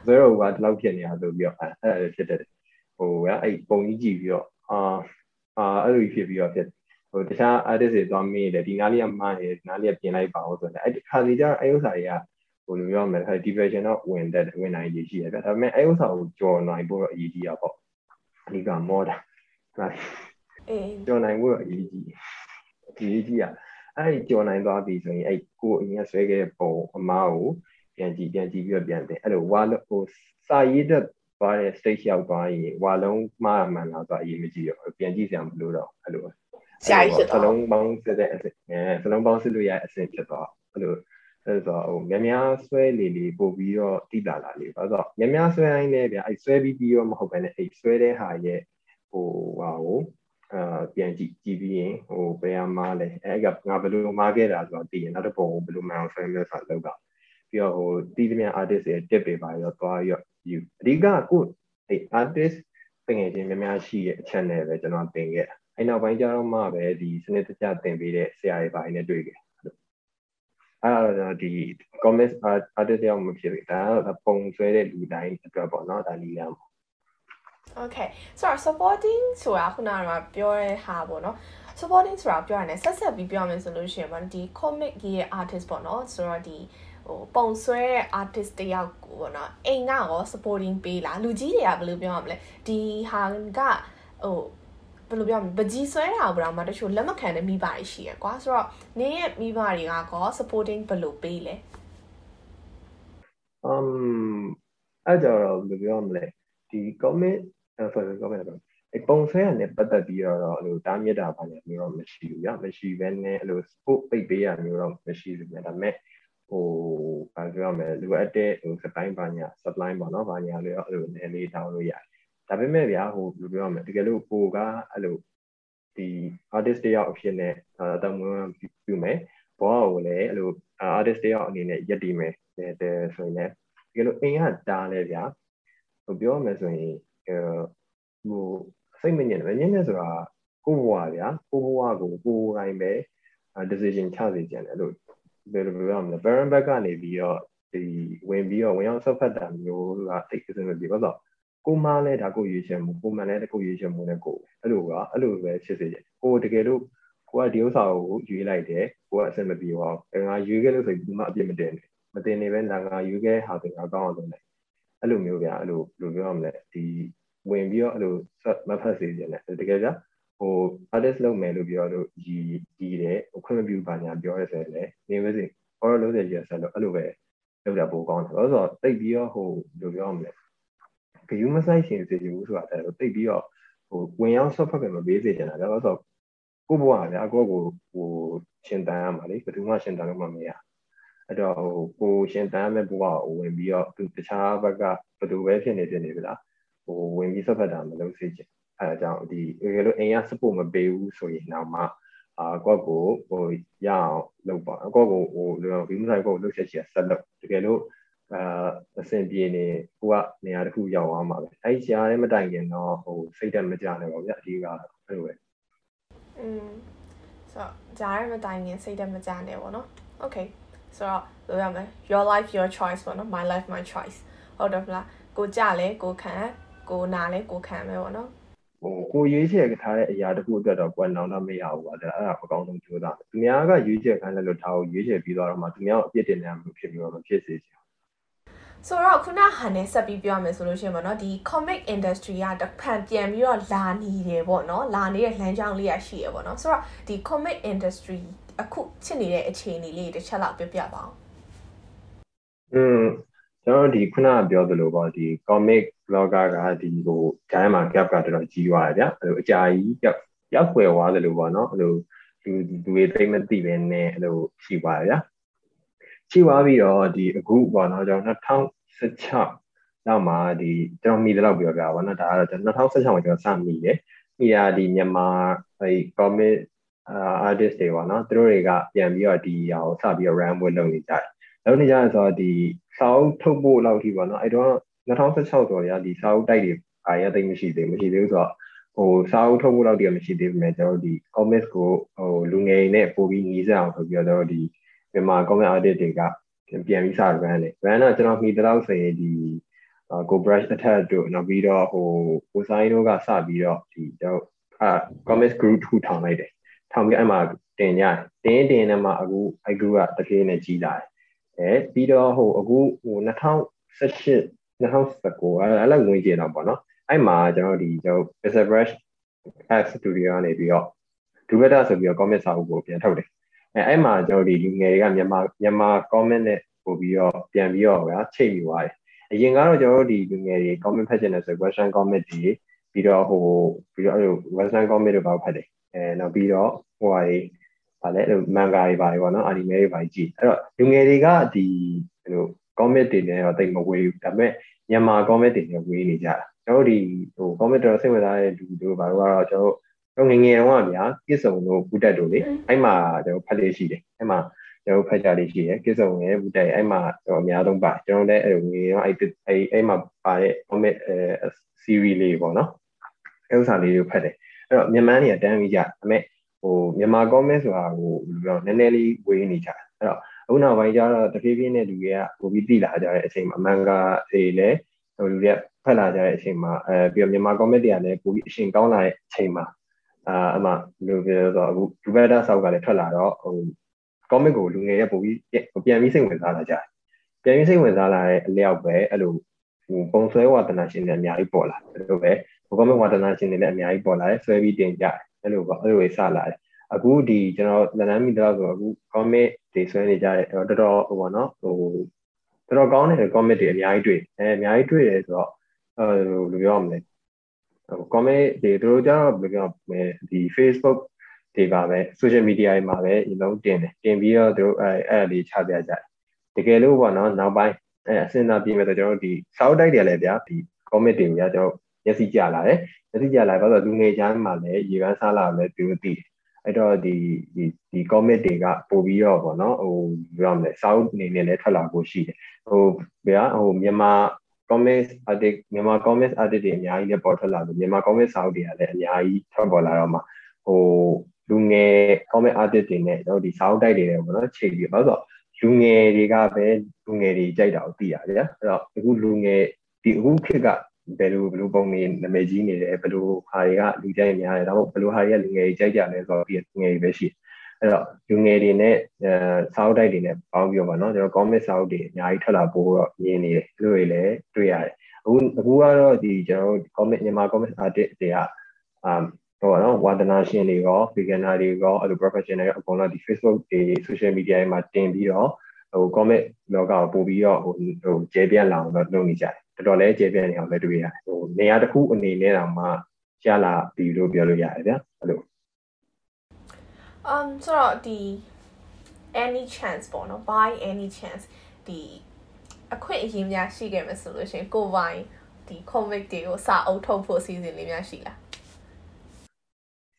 ဆွဲတော့ကဒီလောက်ဖြစ်နေတာဆိုပြီးတော့အဲ့ဒါလည်းဖြစ်တယ်ဟိုကအဲ့ပုံကြီးကြည့်ပြီးတော့အာအာအဲ့လိုဖြစ်ပြီးတော့ဖြစ်ဟိုတခြား artist တွေသွားမေးတယ်ဒီနားလေးကမှားနေဒီနားလေးကပြင်လိုက်ပါဦးဆိုတော့အဲ့ခါစီကျအဲ့ဥစ္စာတွေကဟိုလိုပြောမယ်ခါ depression တော့ဝင်တဲ့ဝင်နိုင်ရရှိရပြဒါပေမဲ့အဲ့ဥစ္စာကိုကြော်နိုင်ဖို့တော့အရေးကြီးတာပေါ့အဓိက model အေးကြော်နိုင်ဖို့တော့အရေးကြီးအ ရေးကြီးอ่ะအဲ့ဒီကြော်နိုင်သွားပြီဆိုရင်အဲ့ကိုအရင်ဆွဲခဲ့တဲ့ပုံအမားကိုပြန်ကြည့်ပြန်ကြည့်ပြီးတော့ပြန်တင်အဲ့လိုဝါဟိုစာရေးတဲ့သွားတဲ့ stage ရောက်သွားရင်ဝါလုံးမှားမှန်လားဆိုအရေးမကြီးတော့ပြန်ကြည့်စရာမလိုတော့အဲ့လိုဆရာကြီးဖြစ်သွားစလုံးပေါင်းစစ်တဲ့အစစ်အဲစလုံးပေါင်းစစ်လို့ရတဲ့အစစ်ဖြစ်သွားအဲ့လိုအဲ့ဆိုဟိုများများဆွဲလေလေပို့ပြီးတော့တိလာလာလေးဘာလို့ဆိုများများဆွဲတိုင်းလည်းဗျအဲ့ဆွဲပြီးပြီးတော့မဟုတ်ဘဲနဲ့အဲ့ဆွဲတဲ့ဟာရဲ့ဟိုဟာကို အာပြန်ကြည့်ကြည့်ပြီးရင်ဟိုဘယ်မှာလဲအဲ့ကငါဘယ်လိုမှားခဲ့တာဆိုတော့သိရင်နောက်တစ်ပုံဘယ်လိုမှအောင်ဆွဲမလဲဆိုတော့လောက်ပြီးတော့ဟိုတီးသမျှ artist ရဲ့ tip တွေပါရောသွားရော view အဓိကကိုအဲ့ artist ပငယ်ချင်းများများရှိရဲ့ channel ပဲကျွန်တော်တင်ခဲ့အဲ့နောက်ပိုင်းကျတော့မှပဲဒီစနစ်တကျတင်ပေးတဲ့ဆရာတွေပိုင်းနဲ့တွေ့ခဲ့အဲ့တော့ဒီ comments artist ရောက်မဖြစ်ဘူးဒါကတော့ပုံဆွဲတဲ့လူတိုင်းအတွက်ပေါ့နော်ဒါလီလမ်းပေါ့ Okay ဆိုတော့ supporting ဆိုတာခုနကပြောတဲ့ဟာပေါ့နော် supporting ဆိုတာပြောရတယ်ဆက်ဆက်ပြီးပြောရမယ်ဆိုလို့ရှိရင်ပေါ့ဒီ comic ရဲ့ artist ပေါ့နော်ဆိုတော့ဒီဟိုပုံဆွဲတဲ့ artist တယောက်ကိုပေါ့နော်အိမ်ကရော supporting ပေးလားလူကြီးတွေကဘယ်လိုပြောရမလဲဒီဟာကဟိုဘယ်လိုပြောမလဲပကြီးဆွဲတာဘယ်တော့မှတချို့လက်မခံတဲ့မိဘတွေရှိရကွာဆိုတော့နင်းရဲ့မိဘတွေကကော supporting ဘယ်လိုပေးလဲ um အဲ့ကြတော့ဘယ်လိုပြောမလဲဒီ comment sorry comment တော့အပုံဆွဲရတဲ့ပတ်သက်ပြီးတော့အဲ့လိုတားမြစ်တာဘာညာမျိုးတော့မရှိဘူးညမရှိဘဲနဲ့အဲ့လို support ပိတ်ပေးရမျိုးတော့မရှိဘူးညဒါပေမဲ့ဟိုဘာပြောမလဲလိုအပ်တဲ့ဟို supply ဘာညာ supply ပေါ့နော်ဘာညာလေးအဲ့လိုနည်းလေးတောင်းလို့ရတယ်ဒါပေမဲ့ဗျာဟိုဘယ်လိုပြောမလဲတကယ်လို့ကိုကအဲ့လိုဒီ artist တယောက်အဖြစ်နဲ့အတမွန်းပြုမယ်ဘောကိုလည်းအဲ့လို artist တယောက်အနေနဲ့ယက်တည်မယ်တဲ့ဆိုရင်လည်းတကယ်လို့အိမ်ကတားလဲဗျာဟိုပြောမယ်ဆိုရင် ဟိုစိတ်မညစ်တယ်ညစ်နေဆိုတာကိုဘဝဗျာကိုဘဝကိုကိုယ်တိုင်းပဲ decision ချစေချင်တယ်လို့ဘယ်လိုပြောမလဲ parent back ကနေပြီးတော့ဒီဝင်ပြီးတော့ဝင်အောင်ဆက်ဖက်တာမျိုးကတိတ်အစမပြေဘာလို့ကိုမလည်းဒါကိုရွေးချယ်မှုကိုမလည်းတကိုရွေးချယ်မှုနဲ့ကိုအဲ့လိုကအဲ့လိုပဲဖြစ်စေချင်ကိုတကယ်လို့ကိုကဒီဥစ္စာကိုရွေးလိုက်တယ်ကိုကအဆင်မပြေပါဘူးငါရွေးခဲ့လို့ဆိုပြီးဒီမှာအပြစ်မတင်နဲ့မတင်နေပဲငါငါရွေးခဲ့ဟာဆိုငါကောင်းအောင်လုပ်လိုက် အဲ့လိုမျိုးဗျာအဲ့လိုဘယ်လိုပြောရမလဲဒီဝင်ပြီးတော့အဲ့လိုမဖတ်စေချင်တယ်တကယ်ကြဟို artist လုပ်မယ်လို့ပြောလို့ရည်ရည်တယ်ခွင့်မပြုပါညာပြောရဆိုရင်လည်းနေပါစေ horror လုပ်တဲ့ကြီးဆက်လို့အဲ့လိုပဲလုပ်တာပိုကောင်းတယ်ဘာလို့ဆိုတော့တိတ်ပြီးတော့ဟိုဘယ်လိုပြောရမလဲဂယူးမဆိုင်ရှင်စေချင်ဘူးဆိုတာတော့တိတ်ပြီးတော့ဟိုဝင်ရောက်ဆော့ဖတ်ပဲမပေးစေချင်တာဒါဆိုတော့ကိုဘွားဗျာကိုကိုဟိုရှင်တန်ရမှာလေဘယ်သူမှရှင်တန်လို့မှမရ အဲ့တော့ဟိုကိုရှင်တန်မဲ့ဘွားကိုဝင်ပြီးတော့သူတခြားဘက်ကဘယ်သူပဲဖြစ်နေဖြစ်နေပြီလားဟိုဝင်ပြီးဆော့ဖတ်တာမလုပ်စေချင်အဲအကြောင်းဒီတကယ်လို့အိမ်က support မပေးဘူးဆိုရင်တော့မှအာကော့ကိုဟိုရအောင်လုပ်ပါကော့ကိုဟိုဘီမဆိုင်ကိုလုပ်ချက်ချင်ဆက်လုပ်တကယ်လို့အာအဆင်ပြေနေကိုကနေရာတစ်ခုရောက်သွားမှာပဲအဲ့ဒီကြားထဲမတိုင်ခင်တော့ဟိုစိတ်တက်မကြနဲ့ပေါ့ဗျအဓိကအဲ့လိုပဲอืมဆိုတော့ကြားထဲမတိုင်ခင်စိတ်တက်မကြနဲ့ပေါ့နော် okay ဆိုတော့လိုရမယ် your life your choice ပေါ့နော် my life my choice ဟုတ်တယ်မလားကိုကြလဲကိုခံကိုနာလဲကိုခံမယ်ပေါ့နော်ဟိုကိုရွေးချယ်ထားတဲ့အရာတခုအတွက်တော့ကွယ်နောင်တော့မရဘူးပါဒါအဲ့ဒါအကောင်းဆုံးကြိုးစားတယ်သူများကရွေးချယ်ခိုင်းတယ်လို့ထားကိုရွေးချယ်ပြီးတော့မှသူများအပြစ်တင်နေမှဖြစ်ပြီးတော့မဖြစ်စေချင်ဆိုတော့ခုနဟန်နဲ့ဆက်ပြီးပြောရမယ်ဆိုလို့ရှိရင်ပေါ့နော်ဒီ comic industry ကတဖန်ပြန်ပြီးတော့လာနေတယ်ပေါ့နော်လာနေတဲ့လမ်းကြောင်းလေးရရှိရပေါ့နော်ဆိုတော့ဒီ comic industry အခုဖြစ်နေတဲ့အခြေအနေလေးတစ်ချက်လောက်ပြောပြပါအောင်อืมကျွန်တော်ဒီခုနပြောသလိုပေါ့ဒီ comic blogger ကဒီဟိုဂျိုင်းမှာ gap ကတော်တော်ကြီးသွားတယ်ဗျအဲ့လိုအကြာကြီးရောက်ရောက်ွယ်သွားသလိုပေါ့နော်အဲ့လိုလူလူတွေသိမသိပဲနဲ့အဲ့လိုရှိသွားတယ်ဗျရှိသွားပြီးတော့ဒီအခုပေါ့နော်ကျွန်တော်2016နောက်မှာဒီကျွန်တော်မိတယ်လို့ပြောပြပါဘောနော်ဒါကတော့ကျွန်တော်2016မှာကျွန်တော်စမိတယ်မိတာဒီမြန်မာအဲ comic artist တွေပေါ့နော်သူတို့တွေကပြန်ပြီးတော့ဒီဟာကိုစပြီးတော့ run ဝင်လုပ်နေကြတယ်လုပ်နေကြဆိုတော့ဒီစာအုပ်ထုတ်ဖို့လောက်ထိပေါ့နော်အဲ့တော့2016ဆိုရဒီစာအုပ်တိုက်တွေအားရသိမရှိသေးမရှိသေးဘူးဆိုတော့ဟိုစာအုပ်ထုတ်ဖို့လောက်တည်းမရှိသေးပေမဲ့ကျွန်တော်ဒီ comics ကိုဟိုလူငယ်တွေနဲ့ပို့ပြီးညီစအောင်ဆိုပြီးတော့ကျွန်တော်ဒီမြန်မာ comic artist တွေကပြန်ပြီးစ run တယ် run တော့ကျွန်တော်မိတော့ဆိုရင်ဒီကို brush attack တို့နောက်ပြီးတော့ဟိုကိုဆိုင်တို့ကစပြီးတော့ဒီကျွန်တော်အာ comics group ထူထောင်လိုက်တယ် ထောင်ပြီးအဲ့မှာတင်ကြတယ်တင်တင်နဲ့မှအခုအဲ့ group ကတကယ်နဲ့ကြီးလာတယ်အဲပြီးတော့ဟိုအခုဟို2018 2019အဲ့လိုဝင်ကြတော့ပေါ့နော်အဲ့မှာကျွန်တော်ဒီကျွန်တော် Mr Brush App Studio ကနေပြီးတော့ Dubeta ဆိုပြီးတော့ comment စာအုပ်ကိုပြန်ထုတ်တယ်အဲအဲ့မှာကျွန်တော်ဒီလူငယ်တွေကမြန်မာမြန်မာ comment နဲ့ပို့ပြီးတော့ပြန်ပြီးတော့ဗျာချိန်ပြီးသွားတယ်အရင်ကတော့ကျွန်တော်တို့ဒီလူငယ်တွေ comment ဖတ်ချင်တယ်ဆို question comment တွေပြီးတော့ဟိုပြီးတော့အဲ့လို western comment တွေပါဖတ်တယ် အဲနောက်ပြီးတော့ဟိုဟာတွေဗာလဲအဲ့လိုမန်ဂါတွေပါတွေပေါ့နော်အာနီမဲတွေပါကြည့်အဲ့တော့လူငယ်တွေကဒီဟို comment တွေနဲ့တော့တိတ်မဝေးဘူးဒါပေမဲ့မြန်မာ comment တွေနဲ့ဝေးနေကြတာကျွန်တော်ဒီဟို comment တော်စိတ်ဝင်စားတဲ့လူတို့ဘာလို့ကတော့ကျွန်တော်တို့ငငယ်တုန်းကဗျာကစ်စုံတို့ဘူတက်တို့လေအဲ့မှာကျွန်တော်ဖတ်လေးရှိတယ်အဲ့မှာကျွန်တော်ဖတ်ကြလေးရှိတယ်ကစ်စုံရဲ့ဘူတက်အဲ့မှာကျွန်တော်အများဆုံးပါကျွန်တော်လည်းအဲ့ငငယ်တုန်းအဲ့အဲ့အဲ့မှာပါတဲ့ comment အဲ series လေးပေါ့နော်အဲ့ဥစ္စာလေးကိုဖတ်တယ် အဲ့တော့မြန်မာနေကတန်းပြီးကြဒါပေမဲ့ဟိုမြန်မာ comment ဆိုတာဟိုဘယ်လိုပြောနည်းနည်းလေးဝေးနေကြအဲ့တော့အခုနောက်ပိုင်းကျတော့တဖြည်းဖြည်းနဲ့လူတွေကပိုပြီးသိလာကြတဲ့အချိန်မှာအမှန်ကအေးလေဟိုလူတွေကဖတ်လာကြတဲ့အချိန်မှာအဲပြီးတော့မြန်မာ comment တွေကလည်းပိုပြီးအရှင်ကောင်းလာတဲ့အချိန်မှာအာအမှဘယ်လိုပြောတော့အခုဒူဘက်တာဆောက်ကလည်းထွက်လာတော့ဟို comment ကိုလူငယ်ရဲ့ပိုပြီးပြန်ပြီးစိတ်ဝင်စားလာကြတယ်ပြန်ပြီးစိတ်ဝင်စားလာတဲ့အလျောက်ပဲအဲ့လိုဟိုပုံဆွဲဝါဒနာရှင်တွေအများကြီးပေါ်လာတယ်လို့ပဲ ဘုကောမဝါဒနာရှင်တွေလည်းအများကြီးပေါ်လာတယ်ဆွဲပြီးတင်ကြတယ်အဲ့လိုပေါ့အဲ့လိုစလာတယ်အခုဒီကျွန်တော်လန်ဒန်မီတော့ဆိုအခု commit တွေဆွဲနေကြတယ်တော်တော်ဟိုပေါ့နော်ဟိုတော်တော်ကောင်းတဲ့ commit တွေအများကြီးတွေ့အဲအများကြီးတွေ့တယ်ဆိုတော့အဲဘယ်လိုပြောရမလဲဟို commit တွေတို့ကြတော့ဘယ်လိုပြောမလဲဒီ Facebook တွေပါပဲ social media တွေမှာပဲဒီလုံးတင်တယ်တင်ပြီးတော့တို့အဲအဲ့ဒါလေးချပြကြတယ်တကယ်လို့ပေါ့နော်နောက်ပိုင်းအဲအစင်သာပြင်မဲ့ဆိုကျွန်တော်တို့ဒီ sound တိုက်တယ်လည်းဗျာဒီ commit တွေညာကျွန်တော် မျက်စိကြလာတယ်မျက်စိကြလာဘာလို့လူငယ်ချမ်းမှာလည်းရေပန်းစားလာလည်းသူသိတယ်အဲ့တော့ဒီဒီဒီ commit တွေကပို့ပြီးတော့ပေါ့နော်ဟိုပြောရမလဲ sound အနေနဲ့လည်းထွက်လာဖို့ရှိတယ်ဟိုဗျာဟိုမြန်မာ comics artist မြန်မာ comics artist တွေအများကြီးလည်းပေါ်ထွက်လာလို့မြန်မာ comics စာအုပ်တွေကလည်းအများကြီးထွက်ပေါ်လာတော့မှဟိုလူငယ် comic artist တွေနဲ့တော့ဒီစာအုပ်တိုက်တွေပေါ့နော်ချိန်ပြီးဘာလို့ဆိုလူငယ်တွေကပဲလူငယ်တွေကြိုက်တာကိုသိရတယ်ဗျာအဲ့တော့အခုလူငယ်ဒီအခုခေတ်က ဘယ်လိုဘယ်လိုပုံနေနာမည်ကြီးနေတယ်ဘယ်လိုဟာတွေကလူကြိုက်များတယ်ဒါမှမဟုတ်ဘယ်လိုဟာတွေကလူငယ်တွေကြိုက်ကြလဲဆိုတော့ဒီလူငယ်တွေပဲရှိအဲ့တော့လူငယ်တွေနဲ့အဲစာအုပ်တိုက်တွေနဲ့ပေါင်းပြီးတော့ဗောနော်ကျွန်တော် comic စာအုပ်တွေအများကြီးထွက်လာပို့တော့မြင်နေတယ်အဲ့လိုတွေလည်းတွေ့ရတယ်အခုအခုကတော့ဒီကျွန်တော် comic မြန်မာ comic artist တွေကအာဟိုနော်ဝါဒနာရှင်တွေရော beginner တွေရောအဲ့လို professional တွေအကုန်လုံးဒီ Facebook တွေ social media တွေမှာတင်ပြီးတော့ ဟို comic လောကကိုပို့ပြီးတော့ဟိုဟိုကျဲပြန့်လာအောင်တော့လုပ်နေကြတယ်တော်တော်လေးကျဲပြန့်နေအောင်လည်းတွေ့ရတယ်ဟိုနေရာတစ်ခုအနေနဲ့တောင်မှရလာပြီလို့ပြောလို့ရတယ်ဗျာအဲ့လို um ဆိုတော့ဒီ any chance ပေါ့နော် by any chance ဒီအခွင့်အရေးများရှိခဲ့မယ်ဆိုလို့ရှိရင်ကိုပိုင်ဒီ comic တွေကိုစာအုပ်ထုတ်ဖို့အစီအစဉ်လေးများရှိလား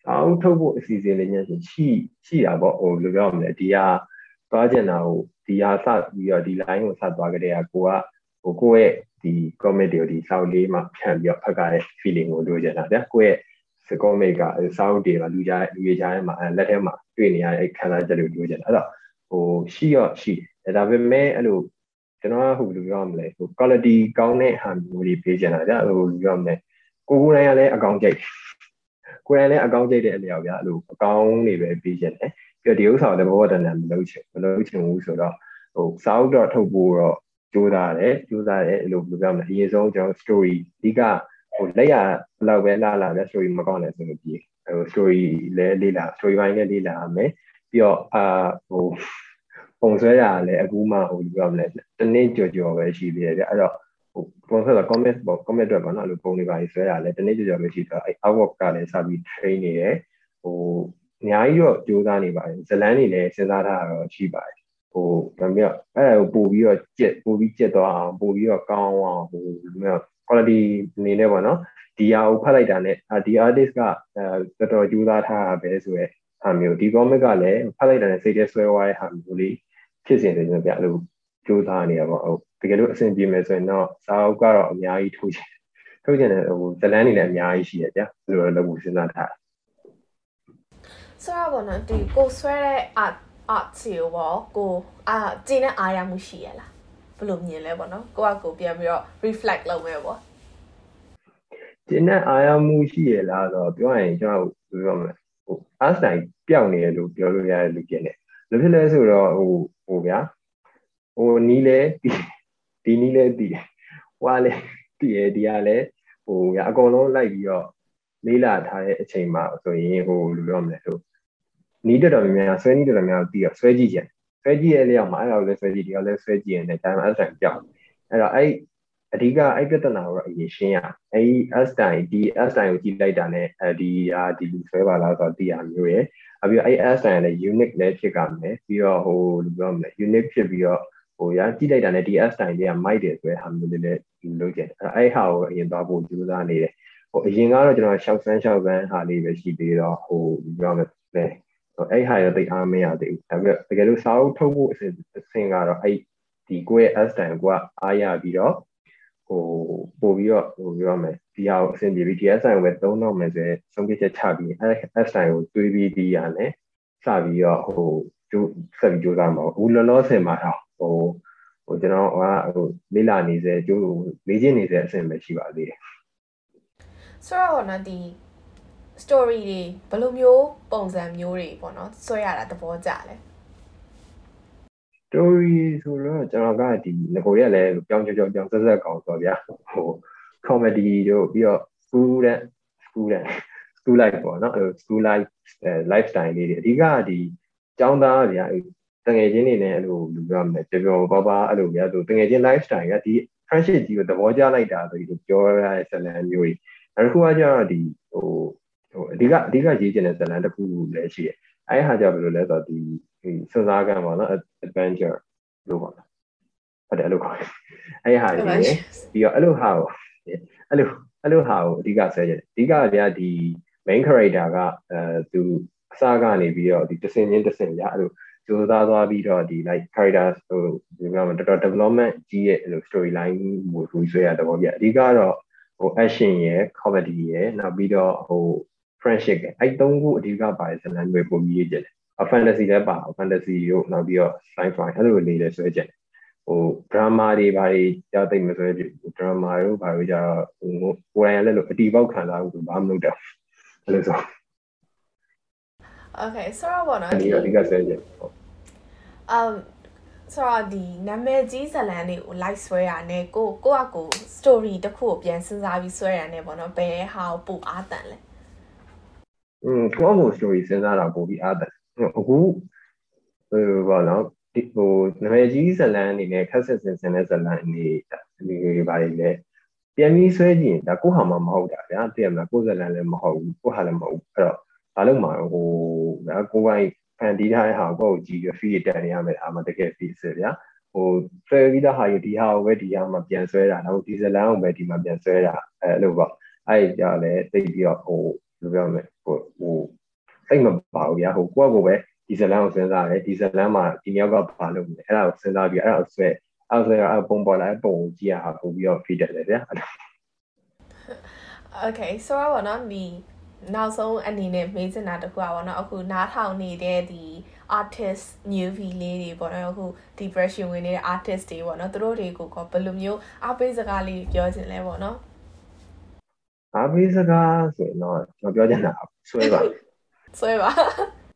စာအုပ်ထုတ်ဖို့အစီအစဉ်လေးများရှိရှိတာပေါ့ဟိုလိုပြောရမလဲဒီဟာ သွားကျင်တာကိုဒီဟာစပြီးတော့ဒီ line ကိုဆက်သွားကြတဲ့ကကိုကဟိုကိုယ့်ရဲ့ဒီ comic တွေကိုဒီစာအုပ်လေးမှာဖြန့်ပြီးတော့ဖတ်ကြတဲ့ feeling ကိုလိုချင်တာဗျာကိုယ့်ရဲ့စကောမိတ်ကစာအုပ်တွေမှာလူကြားလူရကြားထဲမှာလက်ထဲမှာတွေ့နေရတဲ့ခံစားချက်တွေလိုချင်တာအဲ့တော့ဟိုရှိရောရှိတယ်ဒါပေမဲ့အဲ့လိုကျွန်တော်ကဟိုလိုပြောရမလဲဟို quality ကောင်းတဲ့ဟာမျိုးတွေပေးချင်တာဗျဟိုလိုပြောရမလဲကိုကိုယ်တိုင်ကလည်းအကောင့်ကြိုက်ကိုယ်တိုင်လည်းအကောင့်ကြိုက်တဲ့အလျောက်ဗျအဲ့လိုအကောင့်တွေပဲပေးချင်တယ်ပြီးတော့ ဒီဥစ္စာကိုလည်းဘောဝတ္တနာမလုပ်ချင်မလုပ်ချင်ဘူးဆိုတော့ဟိုစာအုပ်တော့ထုတ်ဖို့တော့ကြိုးစားတယ်ကြိုးစားတယ်အဲ့လိုဘယ်လိုပြောမလဲအရင်ဆုံးကျွန်တော် story အဓိကဟိုလက်ရဘလောက်ပဲလာလာလဲ story မကောင်းလဲဆိုလို့ပြီးဟို story လဲလေးလာ story ပိုင်းလည်းလေးလာရမယ်ပြီးတော့အာဟိုပုံဆွဲရလည်းအခုမှဟိုပြောမလဲတနေ့ကြော်ကြော်ပဲရှိသေးတယ်ဗျအဲ့တော့ဟိုပုံဆွဲတာ comment ပေါ့ comment တွေပေါ့နော်အဲ့လိုပုံတွေပါဆွဲရလဲတနေ့ကြော်ကြော်ပဲရှိတော့အဲ့ artwork ကလည်းစပြီး train နေတယ်ဟို အများကြီးတော့ကြိုးစားနေပါတယ်ဇလန်းနေလည်းစဉ်းစားထားတာတော့ရှိပါတယ်ဟိုဒါမျိုးအဲ့ဒါကိုပို့ပြီးတော့ကြက်ပို့ပြီးကြက်သွားအောင်ပို့ပြီးတော့ကောင်းအောင်ဟိုမျိုး quality အနေနဲ့ပေါ့နော်ဒီဟာကိုဖတ်လိုက်တာနဲ့ဒီ artist ကအဲတော်တော်ကြိုးစားထားတာပဲဆိုရဲဟာမျိုးဒီ comic ကလည်းဖတ်လိုက်တာနဲ့စိတ်ထဲဆွဲသွားတဲ့ဟာမျိုးလေးဖြစ်စဉ်တွေမျိုးပြအဲ့လိုကြိုးစားနေရပါဟုတ်တကယ်လို့အဆင်ပြေမယ်ဆိုရင်တော့စာအုပ်ကတော့အများကြီးထုတ်ချင်ထုတ်ချင်တယ်ဟိုဇလန်းနေလည်းအများကြီးရှိရကြဘယ်လိုလုပ်ဖို့စဉ်းစားထား ဆိုတော့ဘောနော်ဒီကိုဆွဲတဲ့ art art စီကိုပေါ့ကိုအာကျင်းတဲ့အားရမှုရှိရလားဘယ်လိုမြင်လဲပေါ့နော်ကိုကကိုပြန်ပြီးတော့ reflect လုပ်မယ်ပေါ့ကျင်းတဲ့အားရမှုရှိရလားဆိုတော့ပြောရရင်ကျွန်တော်ပြောမယ်ဟို art style ပျောက်နေတယ်လို့ပြောလို့ရတယ်လို့ကျင်းတယ်။ဘာဖြစ်လဲဆိုတော့ဟိုဟိုဗျာဟိုနီးလဲဒီနီးလဲတည်ဟွာလဲတည်ရဒီကလဲဟိုဗျာအကုန်လုံးလိုက်ပြီးတော့ လေးလာထားတဲ့အချိန်မှာဆိုရင်ဟိုလူပြောမလဲဟိုနီးတော်တော်များများဆွဲနီးတော်တော်များများပြီးတော့ဆွဲကြည့်ကြတယ်ဆွဲကြည့်ရတဲ့အောင်မှာအဲ့ဒါကိုလည်းဆွဲကြည့်ဒီကလည်းဆွဲကြည့်ရတယ်ဒါမှအဲ့ဒါကြောက်အဲ့တော့အဲ့အဓိကအဲ့ပြဿနာကိုအရင်ရှင်းရအဲ့ S တိုင်ဒီ S တိုင်ကိုကြည့်လိုက်တာ ਨੇ ဒီဟာဒီလူဆွဲပါလားဆိုတော့သိရမျိုးရယ်အပြီးအဲ့ S တိုင်လည်း unique လည်းဖြစ်ကြမယ်ပြီးတော့ဟိုလူပြောမလဲ unique ဖြစ်ပြီးတော့ဟိုရကြည့်လိုက်တာ ਨੇ ဒီ S တိုင်တွေကမိုက်တယ်ဆိုတဲ့ဟာမျိုးလေးလည်းလုပ်ကြတယ်အဲ့ဟာကိုအရင်သွားဖို့ကြိုးစားနေတယ် ဟိုအရင်ကတော့ကျွန်တော်ရှောက်ဆန်းရှောက်ဆန်းဟာလေးပဲရှိသေးတော့ဟိုပြောမလဲအဲ့ဟာရတိတ်အားမရသေးဘူးဒါပေမဲ့တကယ်လို့စာအုပ်ထုတ်ဖို့အစဉ်အစဉ်ကတော့အဲ့ဒီကိုယ့်ရဲ့ S တိုင်ကိုအားရပြီးတော့ဟိုပို့ပြီးတော့ဟိုပြောရမယ်ဒီဟာကိုအဆင်ပြေပြီး DSI ကိုပဲသုံးတော့မယ်ဆိုရင်ဆုံးဖြတ်ချက်ချပြီးအဲ SI ကိုတွေးပြီးပြီးရတယ်စပြီးတော့ဟိုကျိုးဆက်ပြီးကြိုးစားမှာအခုလောလောဆယ်မှာတော့ဟိုဟိုကျွန်တော်ကဟိုလေးလာနေစေကျိုးလေ့ကျင့်နေစေအဆင်ပဲရှိပါသေးတယ် ဆိုတော့နော်ဒီ story တွေဘယ်လိုမျိုးပုံစံမျိုးတွေပေါ့နော်ဆွဲရတာသဘောကျလဲ story ဆိုတော့ကျွန်တော်ကဒီငကိုရက်လည်းပြောင်းကြောင်ကြောင်ဆက်ဆက်ကောင်ဆိုဗျာဟို comedy တို့ပြီးတော့ student student school life ပေါ့နော်အဲ school life lifestyle လေးတွေအဓိကဒီကျောင်းသားဗျာတငယ်ချင်းတွေနဲ့အဲ့လိုလူပြောမယ်ပြောပြောပါပါအဲ့လိုဗျာဆိုတငယ်ချင်း lifestyle ကဒီ friendship ကြီးကိုသဘောကျလိုက်တာဆိုပြီးပြောရတဲ့ဇလန်မျိုးကြီး နောက်တစ်ခုကကျတော့ဒီဟိုဟိုအဓိကအဓိကရေးချင်တဲ့ဇလန်တစ်ခုလည်းရှိတယ်အဲ့ဟာကြောင့်ဘယ်လိုလဲဆိုတော့ဒီစဉ်းစားကံပေါ့နော် adventure လို့ပေါ့နော်ဟုတ်တယ်အဲ့လိုခေါ်တယ်အဲ့ဟာကြီးရပြီးတော့အဲ့လိုဟာကိုအဲ့လိုအဲ့လိုဟာကိုအဓိကဆွဲရတယ်အဓိကဗျာဒီ main character ကအဲသူအစားကနေပြီးတော့ဒီတစင်ချင်းတစင်ဗျာအဲ့လိုကြိုးစားသွားပြီးတော့ဒီ like character ဟိုဒီမှာတော်တော် development ကြီးရဲ့အဲ့လို story line ကိုရူဆွဲရတော့ဗျာအဓိကတော့ ဟို action ရယ် comedy ရယ်နောက်ပြီးတော့ဟို friendship ရယ်အဲ့သုံးခုအဓိကပါတယ်ဇာတ်လမ်းတွေပုံပြီးရေးကြတယ် fantasy လည်းပါ fantasy တို့နောက်ပြီးတော့ sci-fi အဲ့လိုလေးလည်းဆွဲကြတယ်ဟို drama တွေဘာတွေကြောက်သိမဆွဲကြ drama တို့ဘာလို့ကြတော့ဟိုကိုယ်တိုင်လည်းလို့အတီပေါက်ခံစားဘူးဘာမှမလုပ်တော့အဲ့လိုဆို Okay ဆိုတော့ဘောနော်ဒီအဓိကဆွဲကြဟုတ် um ဆိုတော့ဒီနာမည်ကြီးဇလန်တွေကို like ဆွဲရနဲ့ကိုကိုကကို story တစ်ခုကိုပြန်စဉ်းစားပြီးဆွဲရနဲ့ပေါ့နော်ဘယ်ဟာကိုပိုအားတန်လဲอืมကိုယ့်ကို story စဉ်းစားတာပိုပြီးအားတန်အခုဟိုဘာလို့ဒီဒီဟိုနာမည်ကြီးဇလန်အနေနဲ့ခက်ဆက်စင်စင်တဲ့ဇလန်အနေဒီတွေပါလေလဲပြန်ပြီးဆွဲကြည့်ရင်ဒါကိုဟာမှမဟုတ်တာဗျာတည်ရမလားကိုဇလန်လည်းမဟုတ်ဘူးကိုဟာလည်းမဟုတ်ဘူးအဲ့တော့ဘာလို့မှဟိုဗျာကိုပိုင်း ဖန်တီးထားတဲ့ဟာကိုကိုကြည့်ရ feed တက်နေရမယ်အားမတကယ် feed ဆိုဗျာဟိုဆွဲပြီးသားဟာယူဒီဟာကိုပဲဒီဟာမှာပြန်ဆွဲတာတော့ဒီဇလန်ကိုပဲဒီမှာပြန်ဆွဲတာအဲ့လိုပေါ့အဲ့ကြောင့်လည်းသိပြီးတော့ဟိုဘယ်လိုပြောမလဲဟိုဟိုစိတ်မပါဘူးဗျာဟိုကိုယ့်ကိုယ်ပဲဒီဇလန်ကိုစဉ်းစားတယ်ဒီဇလန်မှာဒီမြောက်ကဘာလုပ်လဲအဲ့ဒါကိုစဉ်းစားပြီးအဲ့ဒါကိုဆွဲအဲ့ဆွဲအဲ့ပုံပေါ်လာပုံကိုကြည့်ရတာပို့ပြီးတော့ feed တယ်ဗျာ Okay ဆိုတော့ဗောနော်ဒီ နောက်ဆုံးအနေနဲ့မေးချင်တာတခုอ่ะဗောနော်အခုနားထောင်နေတဲ့ဒီ artist movie လေးတွေပေါ့နော်အခု depression ဝင်နေတဲ့ artist တွေပေါ့နော်သူတို့တွေကိုကဘယ်လိုမျိုးအပိစကားလေးပြောချင်လဲပေါ့နော်အပိစကားဆိုရင်တော့ကျွန်တော်ပြောချင်တာဆွဲပါဆွဲပါ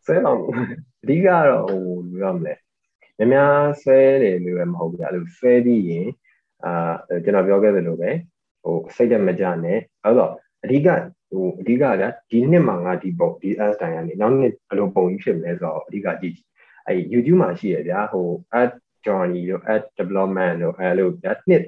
ဆွဲပါအဓိကတော့ဟိုဘယ်လိုရမလဲများများဆွဲတယ်လို့ပဲမဟုတ်ဘူးအဲ့လိုဆွဲပြီးရင်အာကျွန်တော်ပြောခဲ့သလိုပဲဟိုစိတ်တက်မကြနဲ့အဲ့တော့အဓိက ဟိုအဓိကကဒီနှစ်မှာငါဒီပုံဒီ S တိုင်ကနေနောက်နှစ်ဘယ်လိုပုံကြီးဖြစ်မလဲဆိုတော့အဓိကကြည့်အဲ့ YouTube မှာရှိရဗျာဟို ad journey တို့ ad development တို့အဲ့လိုဗျာနှစ်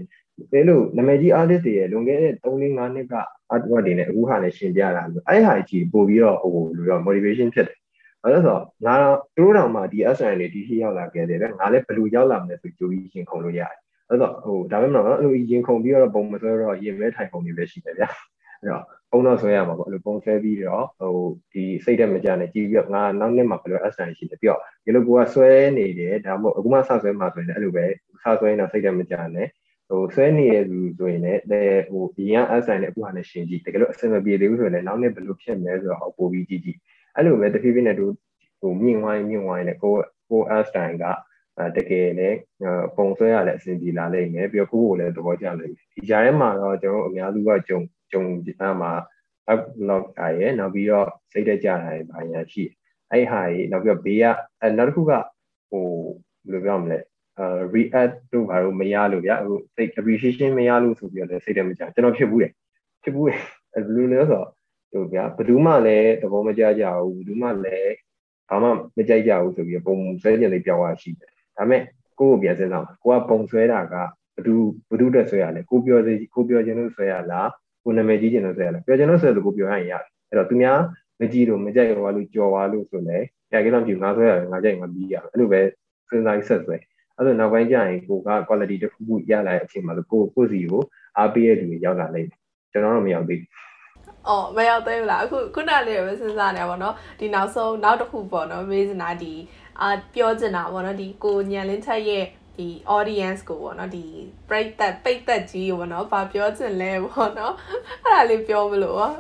ဘယ်လိုနာမည်ကြီး artist တွေရဲ့လွန်ခဲ့တဲ့3 4 5နှစ်က artwork တွေနဲ့အခုဟာနဲ့ရှင်ပြတာလို့အဲ့ဟာကြီးပို့ပြီးတော့ဟိုလိုတော့ motivation ဖြစ်တယ်ဘာလို့ဆိုတော့ငါတို့တော်မှဒီ SN တွေဒီရှိရောက်လာခဲ့တယ်ဗျငါလည်းဘယ်လိုရောက်လာမလဲဆိုကြိုးပြီးရှင်ခုံလို့ရတယ်အဲ့တော့ဟိုဒါပေမဲ့တော့အဲ့လိုရင်ခုန်ပြီးတော့ပုံမဆွဲတော့ရင်မဲထိုင်ပုံတွေပဲရှိတယ်ဗျအဲ့တော့ပုံ တော့ဆွဲရမှာပေါ့အဲ့လိုပုံဆွဲပြီးတော့ဟိုဒီစိတ်တက်မကြနဲ့ကြည့်ပြီးတော့ငါနောက်နှစ်မှာဘယ်လို SN ရှိတယ်ပြီးတော့ဒီလိုကိုကဆွဲနေတယ်ဒါမှမဟုတ်အခုမှစဆွဲမှာဆိုရင်အဲ့လိုပဲစဆွဲနေတော့စိတ်တက်မကြနဲ့ဟိုဆွဲနေတဲ့လူဆိုရင်လည်းဟိုဒီရန် SN နဲ့အခုဟာနဲ့ရှင်ကြည့်တကယ်လို့အဆင်မပြေသေးဘူးဆိုရင်လည်းနောက်နှစ်ဘယ်လိုဖြစ်မလဲဆိုတော့ပို့ပြီးကြည့်ကြည့်အဲ့လိုပဲတဖြည်းဖြည်းနဲ့တို့ဟိုမြင့်ဝိုင်းမြင့်ဝိုင်းနဲ့ကိုကို SN ကတကယ်လည်းပုံဆွဲရလည်းအဆင်ပြေလာလိမ့်မယ်ပြီးတော့ကိုကိုလည်းသဘောကျလိမ့်မယ်ဒီကြားထဲမှာတော့ကျွန်တော်တို့အများစုကကြုံ ကြုံအမှာ up log อ่ะရယ်နောက်ပြီးတော့စိတ်တက်ကြတာရယ်ဘာညာရှိအဲ့ဟာကြီးနောက်ပြီးတော့ဘေးကအဲနောက်တစ်ခုကဟိုဘယ်လိုပြောမလဲအဲ react တို့ဘာလို့မရလို့ဗျာဟိုစိတ် appreciation မရလို့ဆိုပြီးတော့လည်းစိတ်တက်မကြကျွန်တော်ဖြစ်ဘူးတယ်ဖြစ်ဘူးတယ်ဘယ်လိုလဲဆိုတော့ဟိုဗျာဘယ်သူမှလည်းသဘောမကျကြဘူးဘယ်သူမှလည်းဘာမှမကြိုက်ကြဘူးဆိုပြီးပုံဆွဲကျင်လေးပြောင်းသွားရှိတယ်ဒါပေမဲ့ကိုယ့်ကိုပြန်စဉ်းစားကိုကပုံဆွဲတာကဘသူဘသူတက်ဆွဲရလဲကိုပြောစေကိုပြောခြင်းလို့ဆွဲရလား ကိုနာမည်ကြီးခြင်းလို့ဆွဲရလားပြောခြင်းလို့ဆွဲလို့ကိုပြောရရင်ရတယ်အဲ့တော့သူများမကြည့်လို့မကြိုက်သွားလို့ကြော်သွားလို့ဆိုလဲကြိုက်ကြလို့ကြည့်ငါဆွဲရတယ်ငါကြိုက်ငါပြီးရတယ်အဲ့လိုပဲစဉ်းစားဆက်ဆွဲအဲ့လိုနောက်ပိုင်းကျရင်ကိုက quality တစ်ခုခုရလာတဲ့အချိန်မှာဆိုကိုကိုစီကိုအားပေးရတဲ့လူတွေရောက်လာလိမ့်မယ်ကျွန်တော်တော့မရောက်သေးဘူးအော်မရောက်သေးဘူးလားအခုခုနလေးပဲစဉ်းစားနေပါတော့ဒီနောက်ဆုံးနောက်တစ်ခုပေါ့နော်မေးစနာဒီအာပြောချင်တာပေါ့နော်ဒီကိုညံလင်းထက်ရဲ့ ဒီ audience ကိုပေါ့နော်ဒီပရိသတ်ပိတ်သက်ကြီးကိုပေါ့နော်ဗာပြောချင်လဲပေါ့နော်အဲ့ဒါလေးပြောမလို့อ่ะ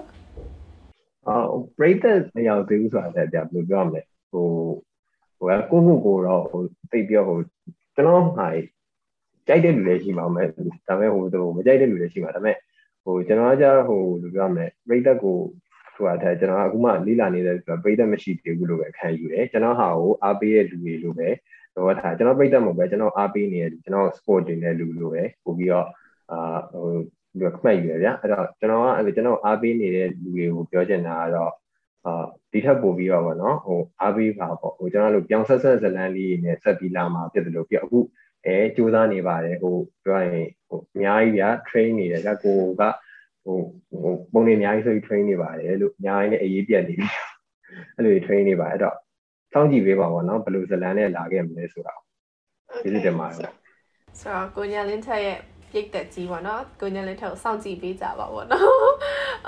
အော်ပရိသတ်မရောက်သေးဘူးဆိုတာလည်းပြဘယ်လိုပြောရမလဲဟိုဟိုကိုကိုကိုတော့ဟိုသိပြောဟိုကျွန်တော်ဟာကြိုက်တဲ့လူလည်းရှိမှာမယ်ဒါပေမဲ့ဟိုတို့မကြိုက်တဲ့လူလည်းရှိမှာဒါပေမဲ့ဟိုကျွန်တော်ကဟိုလိုပြောရမလဲပရိသတ်ကိုဆိုတာတဲ့ကျွန်တော်အခုမှလေးလာနေတဲ့ဆိုတာပရိသတ်မရှိသေးဘူးလို့ပဲခံယူတယ်ကျွန်တော်ဟာကိုအားပေးတဲ့လူတွေလို့ပဲ တော့ထားကျွန်တော်ပရိသတ်မဟုတ်ပဲကျွန်တော်အားပေးနေတဲ့လူကျွန်တော် sport တင်တဲ့လူလို့ပဲပို့ပြီးတော့အာဟိုဒီခမဲ့ယူရဗျာအဲ့တော့ကျွန်တော်ကအဲ့ကျွန်တော်အားပေးနေတဲ့လူတွေကိုပြောချင်တာကတော့အာဒီထက်ပိုပြီးတော့ဗောနော်ဟိုအားပေးပါပေါ့ဟိုကျွန်တော်တို့ပြောင်းဆက်ဆက်ဇလန်းလေးနဲ့ဆက်ပြီးလာမှာဖြစ်တယ်လို့ပြအခုအဲစူးစမ်းနေပါတယ်ဟိုပြောရင်ဟိုအများကြီးဗျာ train နေတယ်ကကိုကဟိုဟိုပုံနေအများကြီးဆိုပြီး train နေပါတယ်လို့အများကြီးနဲ့အရေးပြတ်နေပြီအဲ့လို train နေပါအဲ့တော့ စောင့်ကြည့်ပေးပါဘောနော်ဘယ်လိုဇလန်နဲ့လာခဲ့မလဲဆိုတာကျေးဇူးတင်ပါတယ်ဆိုတော့ကိုညာလင်းထက်ရဲ့ပြိတ်သက်ကြီးပေါ့နော်ကိုညာလင်းထက်ကိုစောင့်ကြည့်ပေးကြပါဘောနော်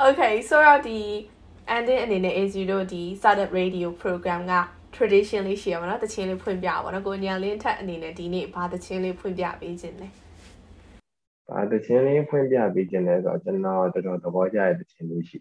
Okay ဆိုတော့ဒီ ending အနေနဲ့ AG တို့ဒီ startup radio program က tradition လေးရှိရပါတော့တခြင်းလေးဖွင့်ပြပါတော့ကိုညာလင်းထက်အနေနဲ့ဒီနေ့ဘာတခြင်းလေးဖွင့်ပြပေးခြင်းလဲဘာတခြင်းလေးဖွင့်ပြပေးခြင်းလဲဆိုတော့ကျွန်တော်တော်တော်သဘောကျတဲ့တခြင်းလေးရှိ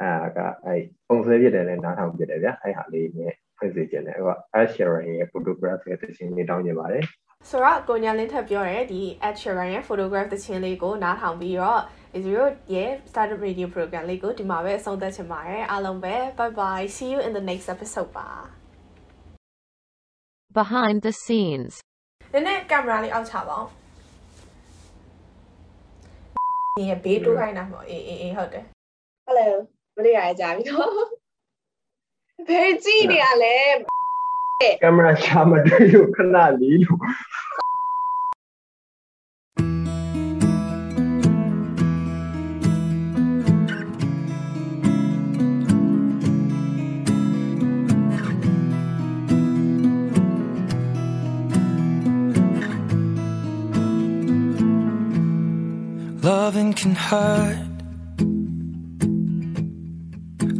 အဲကအဲပုံစံပြတယ်လည်းနားထောင်ပြတယ်ဗျအဲဟာလေးနဲ့ ဖွင့်စေခြင်းတယ်ဟို Ed Sheeran ရဲ့ photograph ရဲ့တခြင်းလေးတောင်းနေပါတယ်ဆိုတော့ကိုညာလင်းထပ်ပြောရဲဒီ Ed Sheeran ရဲ့ photograph တခြင်းလေးကိုနားထောင်ပြီးတော့ Zero ရဲ့ Startup Radio Program လေးကိုဒီမှာပဲအဆုံးသတ်ချင်ပါတယ်အားလုံးပဲ bye bye see you in the next episode ပါ behind the scenes နည်းနည်းကင်မရာလေးအောက်ချပါအောင်ဒီရဲ့ဘေးတိုးခိုင်းတာပေါ့အေးအေးအေးဟုတ်တယ် Hello မလေးရကြပြီနော် ဘယ်ကြည့်နေရလဲကင်မရာရှာမတွေ့လို့ခဏလေးလို့ loving can hurt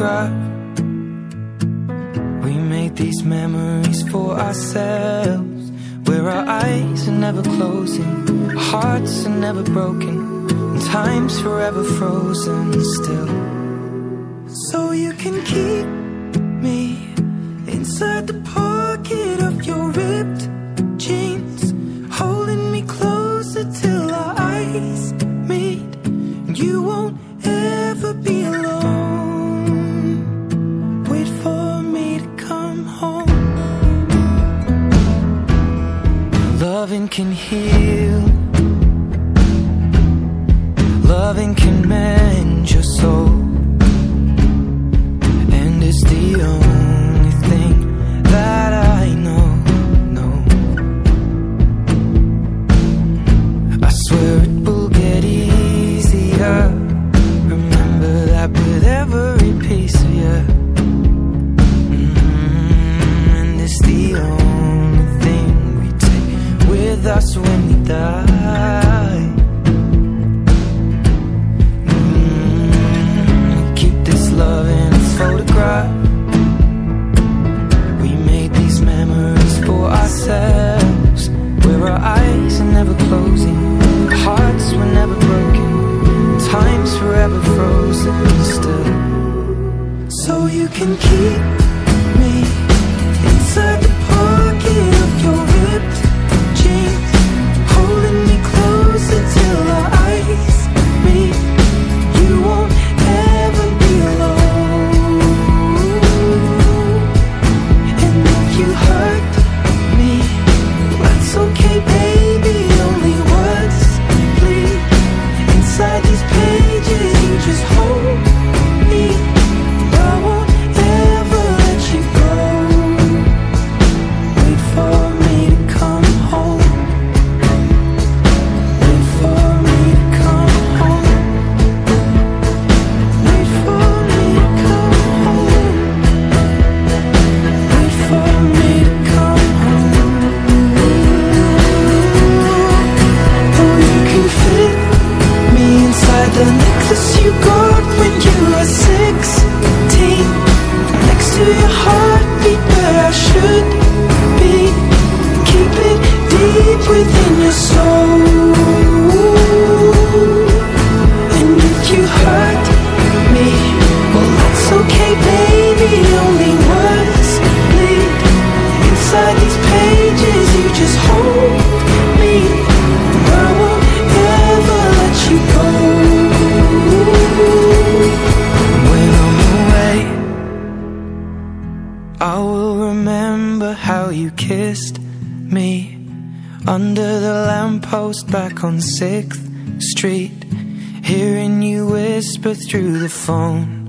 We made these memories for ourselves, where our eyes are never closing, hearts are never broken, and time's forever frozen still. So you can keep me inside the post. through the phone.